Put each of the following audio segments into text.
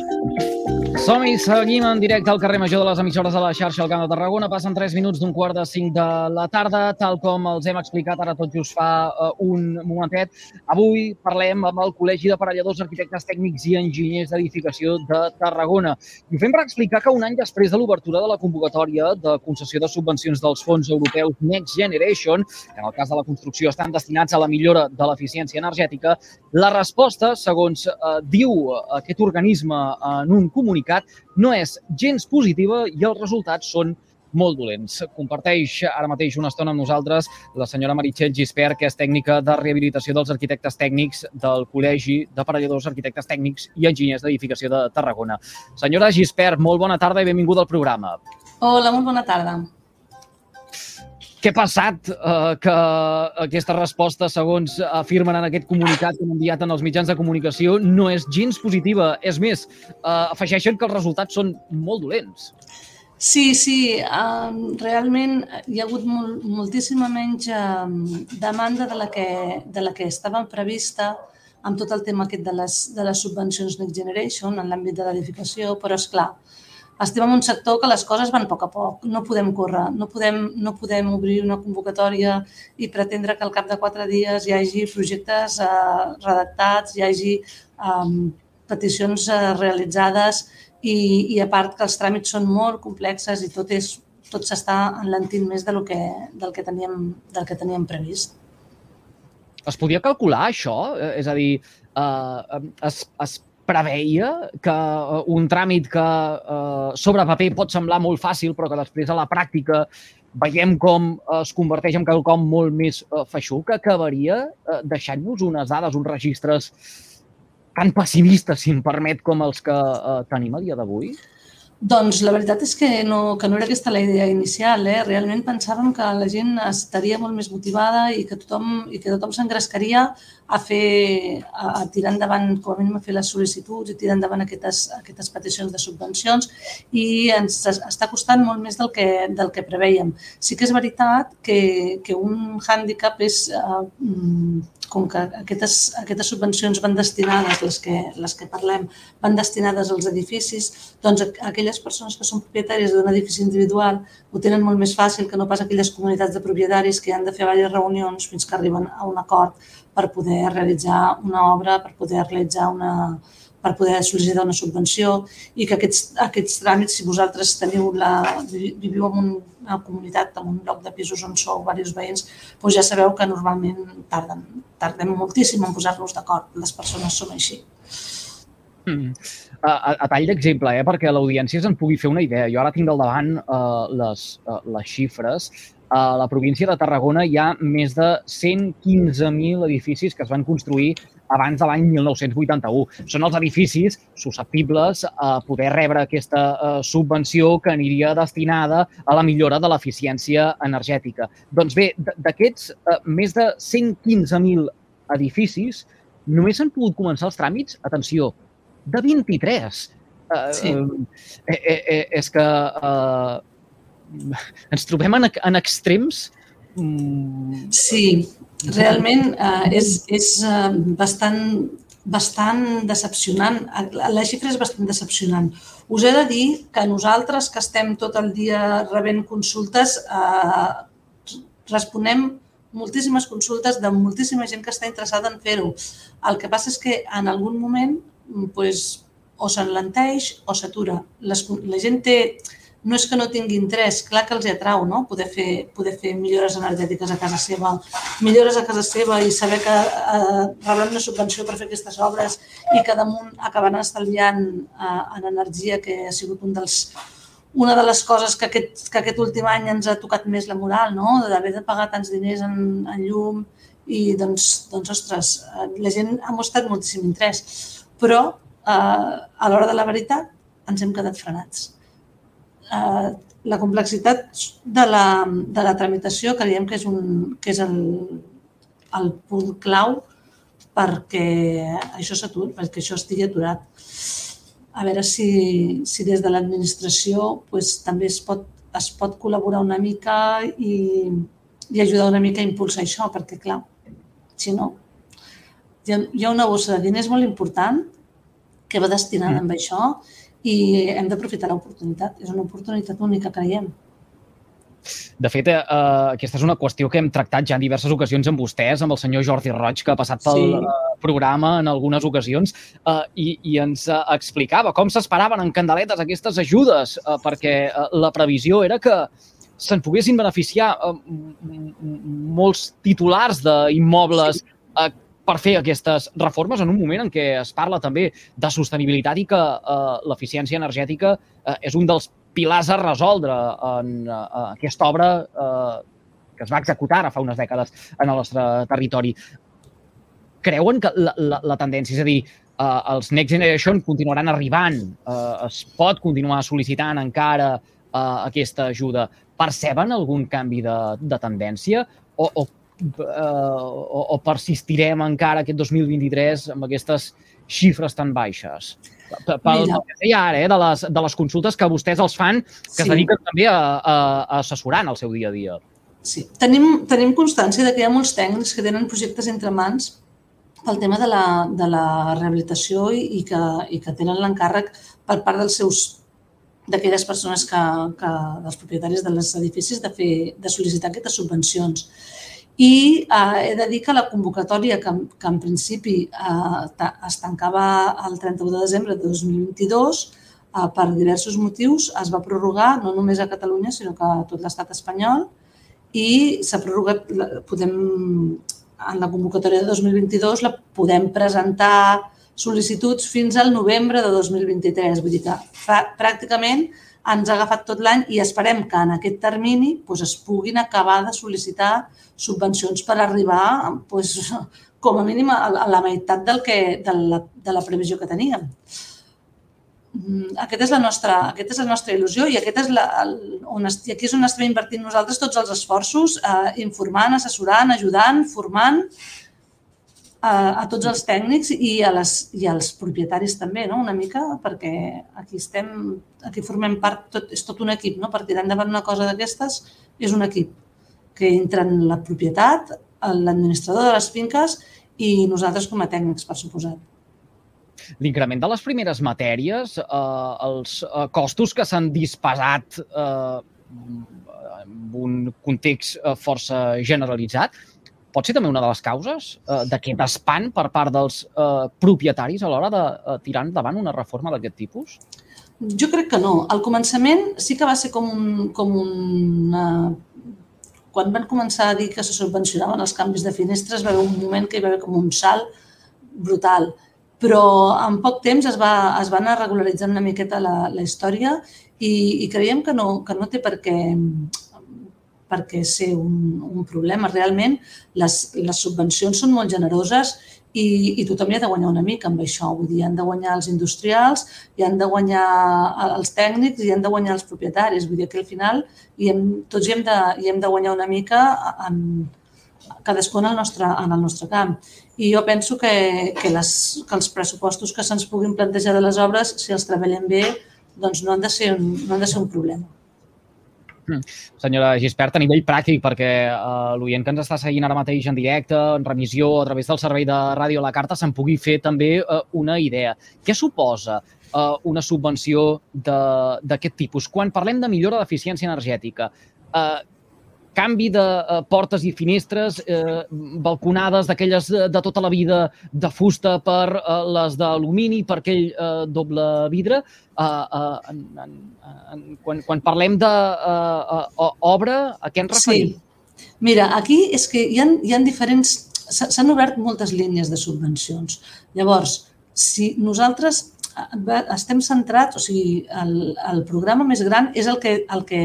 Bye. Som-hi, seguim en directe al carrer Major de les emissores de la xarxa al Camp de Tarragona. Passen 3 minuts d'un quart de 5 de la tarda, tal com els hem explicat ara tot just fa uh, un momentet. Avui parlem amb el Col·legi de Parelladors, Arquitectes Tècnics i Enginyers d'Edificació de Tarragona. I ho fem per explicar que un any després de l'obertura de la convocatòria de concessió de subvencions dels fons europeus Next Generation, que en el cas de la construcció estan destinats a la millora de l'eficiència energètica, la resposta, segons uh, diu aquest organisme en un comunicat, no és gens positiva i els resultats són molt dolents. Comparteix ara mateix una estona amb nosaltres la senyora Meritxell Gispert, que és tècnica de rehabilitació dels arquitectes tècnics del Col·legi de Parelladors Arquitectes Tècnics i Enginyers d'Edificació de Tarragona. Senyora Gispert, molt bona tarda i benvinguda al programa. Hola, molt bona tarda. Què ha passat eh, que aquesta resposta, segons afirmen en aquest comunicat que han enviat en els mitjans de comunicació, no és gens positiva? És més, eh, afegeixen que els resultats són molt dolents. Sí, sí, um, realment hi ha hagut mol, moltíssima menys um, demanda de la, que, de la que estava prevista amb tot el tema aquest de les, de les subvencions Next Generation en l'àmbit de l'edificació, però és clar, estem en un sector que les coses van a poc a poc, no podem córrer, no podem, no podem obrir una convocatòria i pretendre que al cap de quatre dies hi hagi projectes eh, redactats, hi hagi eh, peticions eh, realitzades i, i a part que els tràmits són molt complexes i tot és tot s'està enlentint més del que, del, que teníem, del que teníem previst. Es podia calcular això? Eh, és a dir, eh, es, es preveia que uh, un tràmit que uh, sobre paper pot semblar molt fàcil, però que després a la pràctica veiem com es converteix en quelcom molt més uh, feixuc, que acabaria uh, deixant-nos unes dades, uns registres tan pessimistes, si em permet, com els que tenim a dia d'avui? Doncs la veritat és que no, que no era aquesta la idea inicial. Eh? Realment pensàvem que la gent estaria molt més motivada i que tothom, i que tothom s'engrescaria a fer, a, a tirar endavant, com a mínim a fer les sol·licituds i tirar endavant aquestes, aquestes peticions de subvencions i ens està costant molt més del que, del que preveiem. Sí que és veritat que, que un hàndicap és eh, com que aquestes, aquestes subvencions van destinades, les que, les que parlem, van destinades als edificis, doncs aquelles persones que són propietàries d'un edifici individual ho tenen molt més fàcil que no pas aquelles comunitats de propietaris que han de fer diverses reunions fins que arriben a un acord per poder realitzar una obra, per poder realitzar una, per poder sol·licitar una subvenció i que aquests, aquests tràmits, si vosaltres teniu la, viviu en una comunitat, en un lloc de pisos on sou diversos veïns, doncs ja sabeu que normalment tarden, tardem moltíssim en posar-nos d'acord. Les persones són així. Mm. A, a, tall d'exemple, eh, perquè l'audiència se'n pugui fer una idea. Jo ara tinc al davant uh, les, uh, les xifres a la província de Tarragona hi ha més de 115.000 edificis que es van construir abans de l'any 1981. Són els edificis susceptibles a poder rebre aquesta eh, subvenció que aniria destinada a la millora de l'eficiència energètica. Doncs bé, d'aquests eh, més de 115.000 edificis, només han pogut començar els tràmits, atenció, de 23. Eh, sí. Eh, eh, eh, és que eh, ens trobem en, en extrems mm, Sí, realment eh, és, és eh, bastant, bastant decepcionant. La xifra és bastant decepcionant. Us he de dir que nosaltres, que estem tot el dia rebent consultes, eh, responem moltíssimes consultes de moltíssima gent que està interessada en fer-ho. El que passa és que en algun moment pues, o s'enlenteix o s'atura. La gent té no és que no tingui interès, clar que els hi atrau no? poder, fer, poder fer millores energètiques a casa seva, millores a casa seva i saber que eh, rebran una subvenció per fer aquestes obres i que damunt acabaran estalviant eh, en energia, que ha sigut un dels, una de les coses que aquest, que aquest últim any ens ha tocat més la moral, no? d'haver de pagar tants diners en, en llum i doncs, doncs, ostres, eh, la gent ha mostrat moltíssim interès, però eh, a l'hora de la veritat ens hem quedat frenats eh, la complexitat de la, de la tramitació creiem que és, un, que és el, el punt clau perquè això s'aturi, perquè això estigui aturat. A veure si, si des de l'administració pues, també es pot, es pot col·laborar una mica i, i ajudar una mica a impulsar això, perquè, clar, si no, hi ha, hi ha una bossa de diners molt important que va destinada mm. amb això i hem d'aprofitar l'oportunitat. És una oportunitat única, creiem. De fet, eh, aquesta és una qüestió que hem tractat ja en diverses ocasions amb vostès, amb el senyor Jordi Roig, que ha passat pel sí. Eh, programa en algunes ocasions, eh, i, i ens eh, explicava com s'esperaven en candeletes aquestes ajudes, eh, perquè eh, la previsió era que se'n poguessin beneficiar eh, molts titulars d'immobles sí. eh, per fer aquestes reformes en un moment en què es parla també de sostenibilitat i que eh, l'eficiència energètica eh, és un dels pilars a resoldre en eh, aquesta obra eh, que es va executar ara fa unes dècades en el nostre territori. Creuen que la, la, la tendència, és a dir, eh, els Next Generation continuaran arribant, eh, es pot continuar sol·licitant encara eh, aquesta ajuda. Perceben algun canvi de, de tendència o, o o, o persistirem encara aquest 2023 amb aquestes xifres tan baixes? Pel, Mira. que deia ara, eh, de, les, de les consultes que vostès els fan, que sí. es dediquen també a, a, a assessorar en el seu dia a dia. Sí, tenim, tenim constància de que hi ha molts tècnics que tenen projectes entre mans pel tema de la, de la rehabilitació i, i, que, i que tenen l'encàrrec per part dels seus d'aquelles persones que, que, dels propietaris dels edificis de, fer, de sol·licitar aquestes subvencions. I eh, he de dir que la convocatòria, que, que en principi eh, es tancava el 31 de desembre de 2022, eh, per diversos motius es va prorrogar no només a Catalunya, sinó que a tot l'estat espanyol, i s'ha prorrogat, podem, en la convocatòria de 2022 la podem presentar sol·licituds fins al novembre de 2023. Vull dir que fa, pràcticament ens ha agafat tot l'any i esperem que en aquest termini doncs, es puguin acabar de sol·licitar subvencions per arribar doncs, com a mínim a, la meitat del que, de, la, de la previsió que teníem. Mm, aquesta és la nostra, aquesta és la nostra il·lusió i aquest és la, el, on, i aquí és on estem invertint nosaltres tots els esforços, eh, informant, assessorant, ajudant, formant a, a tots els tècnics i, a les, i als propietaris també, no? una mica, perquè aquí estem, aquí formem part, tot, és tot un equip, no? per tirar endavant una cosa d'aquestes és un equip que entra en la propietat, l'administrador de les finques i nosaltres com a tècnics, per suposat. L'increment de les primeres matèries, eh, els eh, costos que s'han disposat eh, en un context eh, força generalitzat, pot ser també una de les causes eh, d'aquest espant per part dels eh, propietaris a l'hora de eh, tirar endavant una reforma d'aquest tipus? Jo crec que no. Al començament sí que va ser com un... Com un uh, quan van començar a dir que se subvencionaven els canvis de finestres, va haver un moment que hi va haver com un salt brutal. Però en poc temps es va, es va anar regularitzant una miqueta la, la història i, i creiem que no, que no té per què perquè ser un, un problema. Realment, les, les subvencions són molt generoses i, i tothom hi ha de guanyar una mica amb això. Vull dir, han de guanyar els industrials, hi han de guanyar els tècnics i han de guanyar els propietaris. Vull dir que al final hi hem, tots hi hem, de, hi hem de guanyar una mica en, cadascú en el nostre, en el nostre camp. I jo penso que, que, les, que els pressupostos que se'ns puguin plantejar de les obres, si els treballem bé, doncs no han de ser un, no han de ser un problema. Mm. Senyora Gispert, a nivell pràctic, perquè uh, l'oient que ens està seguint ara mateix en directe, en remissió, a través del servei de ràdio a la carta, se'n pugui fer també uh, una idea. Què suposa uh, una subvenció d'aquest tipus? Quan parlem de millora d'eficiència energètica, uh, canvi de uh, portes i finestres, eh, balconades d'aquelles de, de tota la vida de fusta per uh, les d'alumini, per aquell uh, doble vidre. Uh, uh, en, en, en, quan, quan parlem d'obra, uh, obra, a què ens referim? Sí. Mira, aquí és que hi ha, hi ha diferents... S'han obert moltes línies de subvencions. Llavors, si nosaltres estem centrats, o sigui, el, el programa més gran és el que, el que,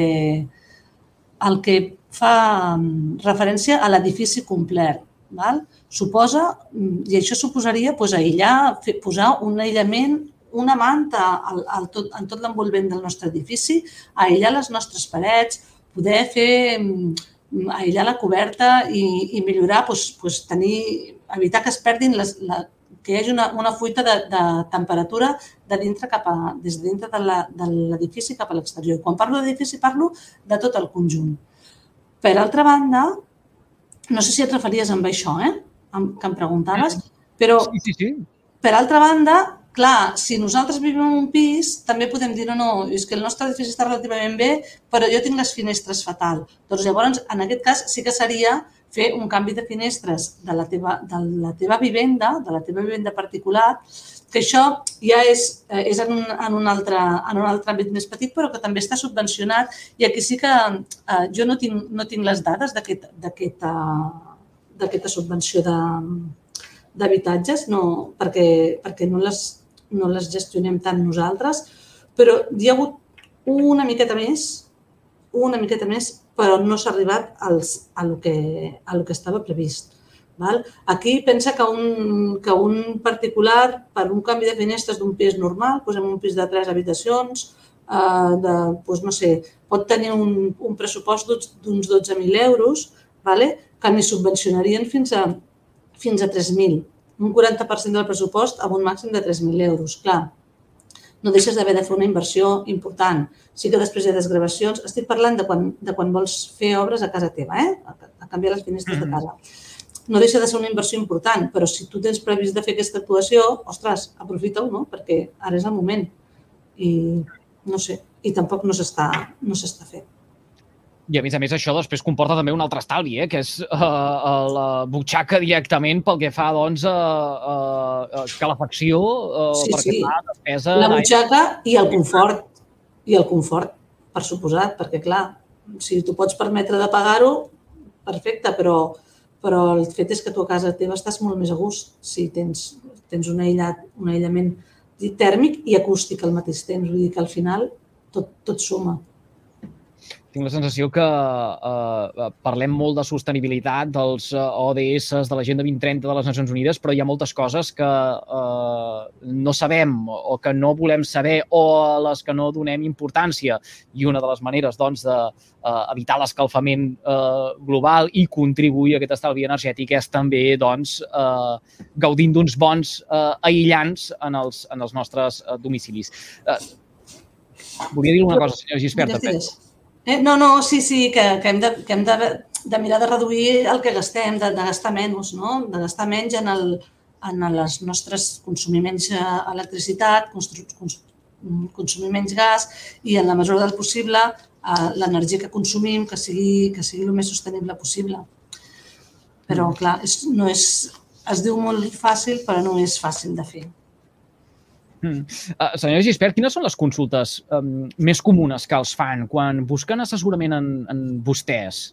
el que fa mm, referència a l'edifici complet. Val? Suposa, mm, i això suposaria doncs, aïllar, fer, posar un aïllament, una manta al, al tot, en tot l'envolvent del nostre edifici, aïllar les nostres parets, poder fer mm, aïllar la coberta i, i millorar, doncs, doncs tenir, evitar que es perdin les, la, que hi hagi una, una fuita de, de temperatura de dintre cap a, des de dintre de l'edifici cap a l'exterior. Quan parlo d'edifici parlo de tot el conjunt. Per altra banda, no sé si et referies amb això, eh? que em preguntaves, però sí, sí, sí. per altra banda, clar, si nosaltres vivim en un pis, també podem dir, no, no, és que el nostre edifici està relativament bé, però jo tinc les finestres fatal. Doncs llavors, en aquest cas, sí que seria fer un canvi de finestres de la teva, de la teva vivenda, de la teva vivenda particular, que això ja és, eh, és en, un, en, un altre, en un altre àmbit més petit, però que també està subvencionat. I aquí sí que eh, jo no tinc, no tinc les dades d'aquesta aquest, subvenció d'habitatges, no, perquè, perquè no, les, no les gestionem tant nosaltres, però hi ha hagut una miqueta més, una miqueta més, però no s'ha arribat als, a, lo que, a lo que estava previst. Val? Aquí pensa que un, que un particular, per un canvi de finestres d'un pis normal, posem un pis de tres habitacions, eh, de, doncs no sé, pot tenir un, un pressupost d'uns 12.000 euros, vale? que ni subvencionarien fins a, fins a 3.000. Un 40% del pressupost amb un màxim de 3.000 euros. Clar, no deixes d'haver de fer una inversió important. Sí que després hi ha desgravacions. Estic parlant de quan, de quan vols fer obres a casa teva, eh? a, a canviar les finestres de casa no deixa de ser una inversió important, però si tu tens previst de fer aquesta actuació, ostres, aprofita-ho, no? Perquè ara és el moment. I no sé, i tampoc no s'està no s'està fent. I a més a més això després comporta també un altre estalvi, eh? que és uh, uh, la butxaca directament pel que fa doncs, a uh, uh, calefacció, uh, sí, perquè sí. despesa... La butxaca i el confort, i el confort, per suposat, perquè clar, si tu pots permetre de pagar-ho, perfecte, però però el fet és que tu a casa teva estàs molt més a gust si tens, tens un, aïllat, un aïllament tèrmic i acústic al mateix temps. Vull dir que al final tot, tot suma tinc la sensació que eh, parlem molt de sostenibilitat dels eh, ODS de l'Agenda 2030 de les Nacions Unides, però hi ha moltes coses que eh, no sabem o que no volem saber o a les que no donem importància. I una de les maneres doncs, de eh, evitar l'escalfament eh, global i contribuir a aquest estalvi energètic és també doncs, eh, gaudint d'uns bons eh, aïllants en els, en els nostres eh, domicilis. Eh, volia dir una cosa, senyor Gispert. Digues, Eh, no, no, sí, sí, que, que hem, de, que hem de, de mirar de reduir el que gastem, de, de gastar menys, no? de gastar menys en, el, en les nostres consumir menys eh, consumir menys gas i en la mesura del possible eh, l'energia que consumim que sigui, que sigui el més sostenible possible. Però, mm. clar, és, no és, es diu molt fàcil, però no és fàcil de fer. Uh, senyor Gispert, quines són les consultes um, més comunes que els fan quan busquen assessorament en, en vostès?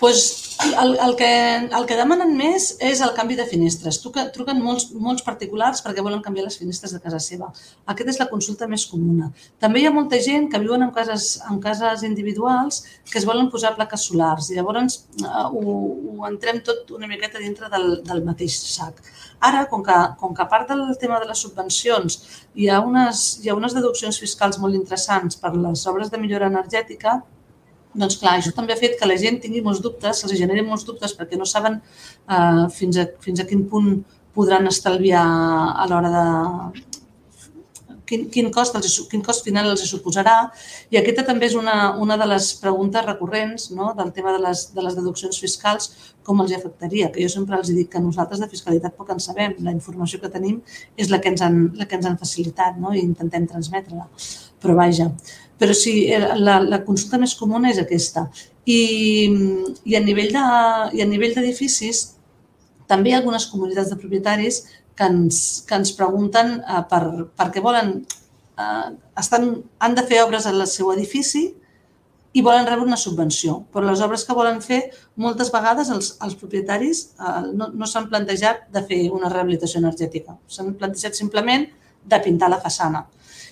pues, el, el, que, el que demanen més és el canvi de finestres. Truquen, truquen molts, molts particulars perquè volen canviar les finestres de casa seva. Aquesta és la consulta més comuna. També hi ha molta gent que viuen en cases, en cases individuals que es volen posar plaques solars i llavors uh, ho, ho entrem tot una miqueta dintre del, del mateix sac. Ara, com que, com que a part del tema de les subvencions hi ha unes, hi ha unes deduccions fiscals molt interessants per les obres de millora energètica, doncs clar, això també ha fet que la gent tingui molts dubtes, se'ls generi molts dubtes perquè no saben eh, fins, a, fins a quin punt podran estalviar a l'hora de, quin, quin, cost els, quin cost final els suposarà. I aquesta també és una, una de les preguntes recurrents no? del tema de les, de les deduccions fiscals, com els afectaria, que jo sempre els dic que nosaltres de fiscalitat poc en sabem, la informació que tenim és la que ens han, la que ens han facilitat no? i intentem transmetre-la. Però vaja, però sí, la, la consulta més comuna és aquesta. I, i a nivell d'edificis, de, també hi ha algunes comunitats de propietaris que ens, que ens pregunten eh, per, per què volen, eh, estan, han de fer obres al seu edifici i volen rebre una subvenció. Però les obres que volen fer, moltes vegades els, els propietaris eh, no, no s'han plantejat de fer una rehabilitació energètica. S'han plantejat simplement de pintar la façana.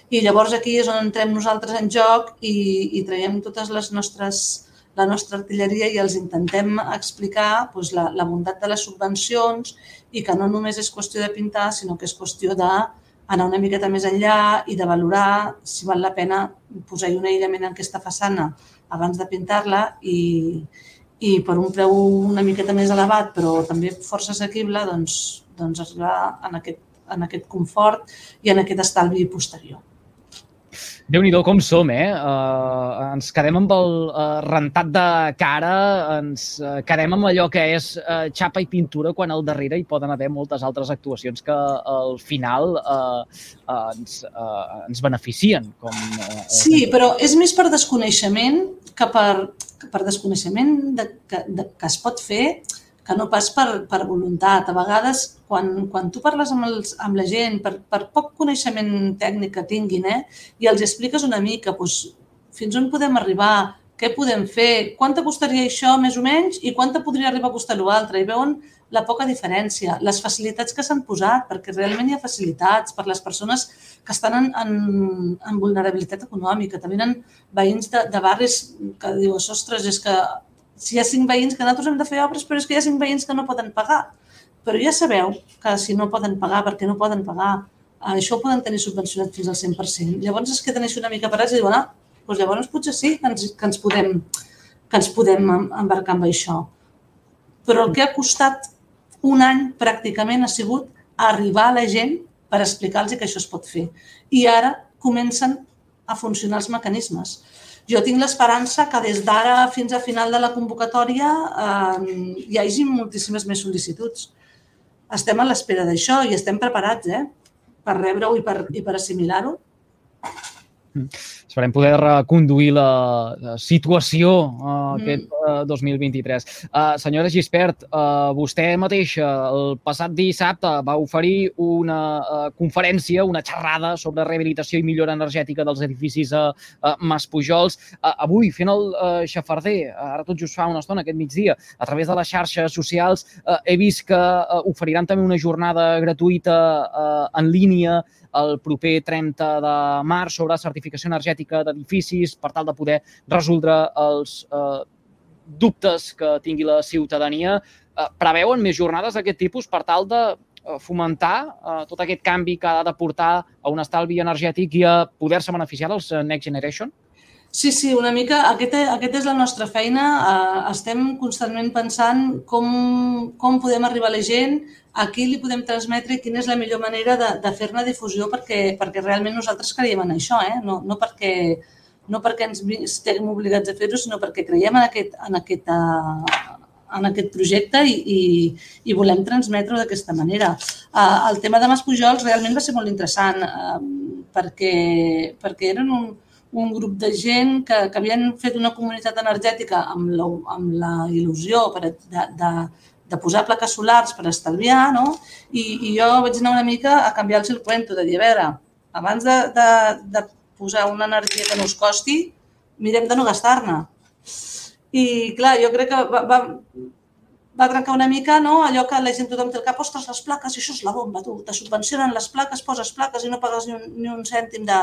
I llavors aquí és on entrem nosaltres en joc i, i traiem totes les nostres, la nostra artilleria i els intentem explicar doncs, la, la bondat de les subvencions i que no només és qüestió de pintar, sinó que és qüestió d'anar una miqueta més enllà i de valorar si val la pena posar-hi un aïllament en aquesta façana abans de pintar-la i, i per un preu una miqueta més elevat, però també força assequible, doncs, doncs arribar en aquest, en aquest confort i en aquest estalvi posterior. Déu nhi com som, eh? Uh, ens quedem amb el uh, rentat de cara, ens uh, quedem amb allò que és uh, xapa i pintura quan al darrere hi poden haver moltes altres actuacions que al final uh, uh, ens, uh, ens beneficien. Com, uh, sí, però és més per desconeixement que per, que per desconeixement de, que, de, que es pot fer que no pas per, per voluntat. A vegades, quan, quan tu parles amb, els, amb la gent, per, per poc coneixement tècnic que tinguin, eh, i els expliques una mica doncs, fins on podem arribar, què podem fer, quanta costaria això més o menys i quanta podria arribar a costar l'altre, i veuen la poca diferència, les facilitats que s'han posat, perquè realment hi ha facilitats per les persones que estan en, en, en vulnerabilitat econòmica. També hi veïns de, de barris que dius, ostres, és que si hi ha cinc veïns que nosaltres hem de fer obres, però és que hi ha cinc veïns que no poden pagar. Però ja sabeu que si no poden pagar, perquè no poden pagar, això ho poden tenir subvencionat fins al 100%. Llavors es queden així una mica parats i diuen, ah, doncs llavors potser sí que ens, que ens, podem, que ens podem embarcar amb això. Però el que ha costat un any pràcticament ha sigut arribar a la gent per explicar-los que això es pot fer. I ara comencen a funcionar els mecanismes. Jo tinc l'esperança que des d'ara fins a final de la convocatòria eh, hi hagi moltíssimes més sol·licituds. Estem a l'espera d'això i estem preparats eh, per rebre-ho i per, i per assimilar-ho. Mm. Esperem poder conduir la, situació uh, aquest uh, 2023. Uh, senyora Gispert, uh, vostè mateixa el passat dissabte va oferir una uh, conferència, una xerrada sobre rehabilitació i millora energètica dels edificis a uh, Mas Pujols. Uh, avui, fent el uh, xafarder, ara tot just fa una estona, aquest migdia, a través de les xarxes socials, uh, he vist que uh, oferiran també una jornada gratuïta uh, en línia el proper 30 de març sobre certificació energètica d'edificis per tal de poder resoldre els eh, dubtes que tingui la ciutadania. Eh, preveuen més jornades d'aquest tipus per tal de eh, fomentar eh, tot aquest canvi que ha de portar a un estalvi energètic i a poder-se beneficiar dels eh, Next Generation? Sí, sí, una mica. Aquesta aquest és la nostra feina. Uh, estem constantment pensant com, com podem arribar a la gent, a qui li podem transmetre i quina és la millor manera de, de fer-ne difusió perquè, perquè realment nosaltres creiem en això, eh? no, no, perquè, no perquè ens estiguem obligats a fer-ho, sinó perquè creiem en aquest, en aquest, uh, en aquest projecte i, i, i volem transmetre-ho d'aquesta manera. Uh, el tema de Mas Pujols realment va ser molt interessant perquè, perquè eren un, un grup de gent que, que havien fet una comunitat energètica amb la, amb la il·lusió per, de, de, de posar plaques solars per estalviar, no? I, i jo vaig anar una mica a canviar el cuento, de dir, a veure, abans de, de, de posar una energia que no us costi, mirem de no gastar-ne. I, clar, jo crec que va, va, va trencar una mica no? allò que la gent tothom té el cap, ostres, les plaques, això és la bomba, tu, te subvencionen les plaques, poses plaques i no pagues ni un, ni un cèntim de,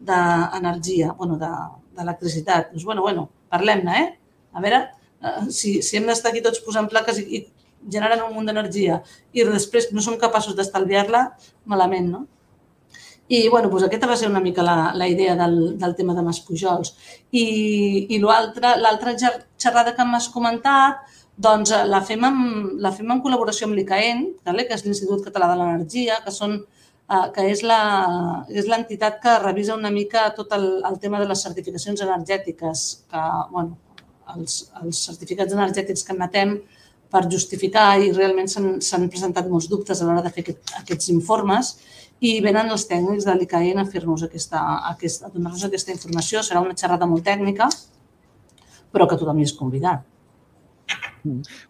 d'energia, bueno, d'electricitat. De, doncs, bueno, bueno, parlem-ne, eh? A veure, eh, si, si hem d'estar aquí tots posant plaques i, i generant un munt d'energia i després no som capaços d'estalviar-la, malament, no? I, bueno, doncs aquesta va ser una mica la, la idea del, del tema de Mas Pujols. I, i l'altra xerrada que m'has comentat, doncs la fem, amb, la fem en col·laboració amb l'ICAEN, que és l'Institut Català de l'Energia, que són Eh, que és l'entitat que revisa una mica tot el, el tema de les certificacions energètiques, que bueno, els, els certificats energètics que emetem per justificar i realment s'han presentat molts dubtes a l'hora de fer aquest, aquests informes i venen els tècnics de l'ICAEN a fer-nos aquesta, aquesta, a donar-nos aquesta informació. Serà una xerrada molt tècnica, però que tothom hi és convidat.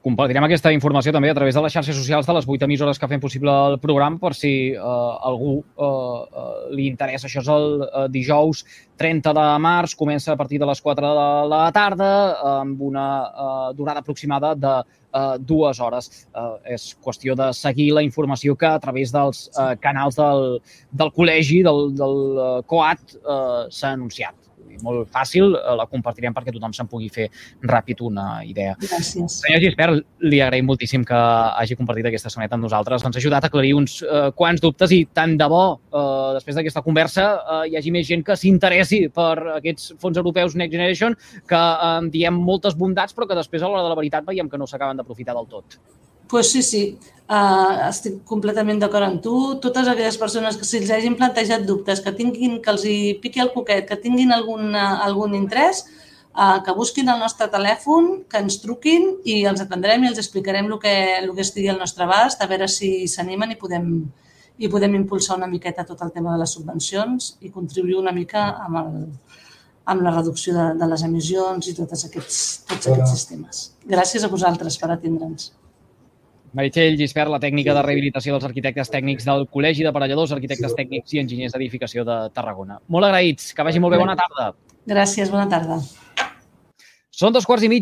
Compartirem aquesta informació també a través de les xarxes socials de les 8 emissores que fem possible el programa per si uh, algú uh, li interessa. Això és el uh, dijous 30 de març, comença a partir de les 4 de la tarda amb una uh, durada aproximada de uh, dues hores. Uh, és qüestió de seguir la informació que a través dels uh, canals del, del col·legi, del, del uh, COAT, uh, s'ha anunciat molt fàcil, eh, la compartirem perquè tothom se'n pugui fer ràpid una idea. Gràcies. Senyor Gispert, li agraïm moltíssim que hagi compartit aquesta soneta amb nosaltres. Ens ha ajudat a aclarir uns uh, quants dubtes i tant de bo, uh, després d'aquesta conversa, uh, hi hagi més gent que s'interessi per aquests fons europeus Next Generation, que uh, diem moltes bondats, però que després, a l'hora de la veritat, veiem que no s'acaben d'aprofitar del tot. Pues sí, sí. Uh, estic completament d'acord amb tu. Totes aquelles persones que se'ls hagin plantejat dubtes, que tinguin, que els hi piqui el coquet, que tinguin algun, algun interès, uh, que busquin el nostre telèfon, que ens truquin i els atendrem i els explicarem el que, el que estigui al nostre abast, a veure si s'animen i podem, i podem impulsar una miqueta tot el tema de les subvencions i contribuir una mica amb, el, amb la reducció de, de les emissions i tots aquests, tots aquests sistemes. Gràcies a vosaltres per atendre'ns. Meritxell Gispert, la tècnica de rehabilitació dels arquitectes tècnics del Col·legi d'Aparelladors, Arquitectes Tècnics i Enginyers d'Edificació de Tarragona. Molt agraïts. Que vagi molt bé. Bona tarda. Gràcies. Bona tarda. Són dos quarts i mig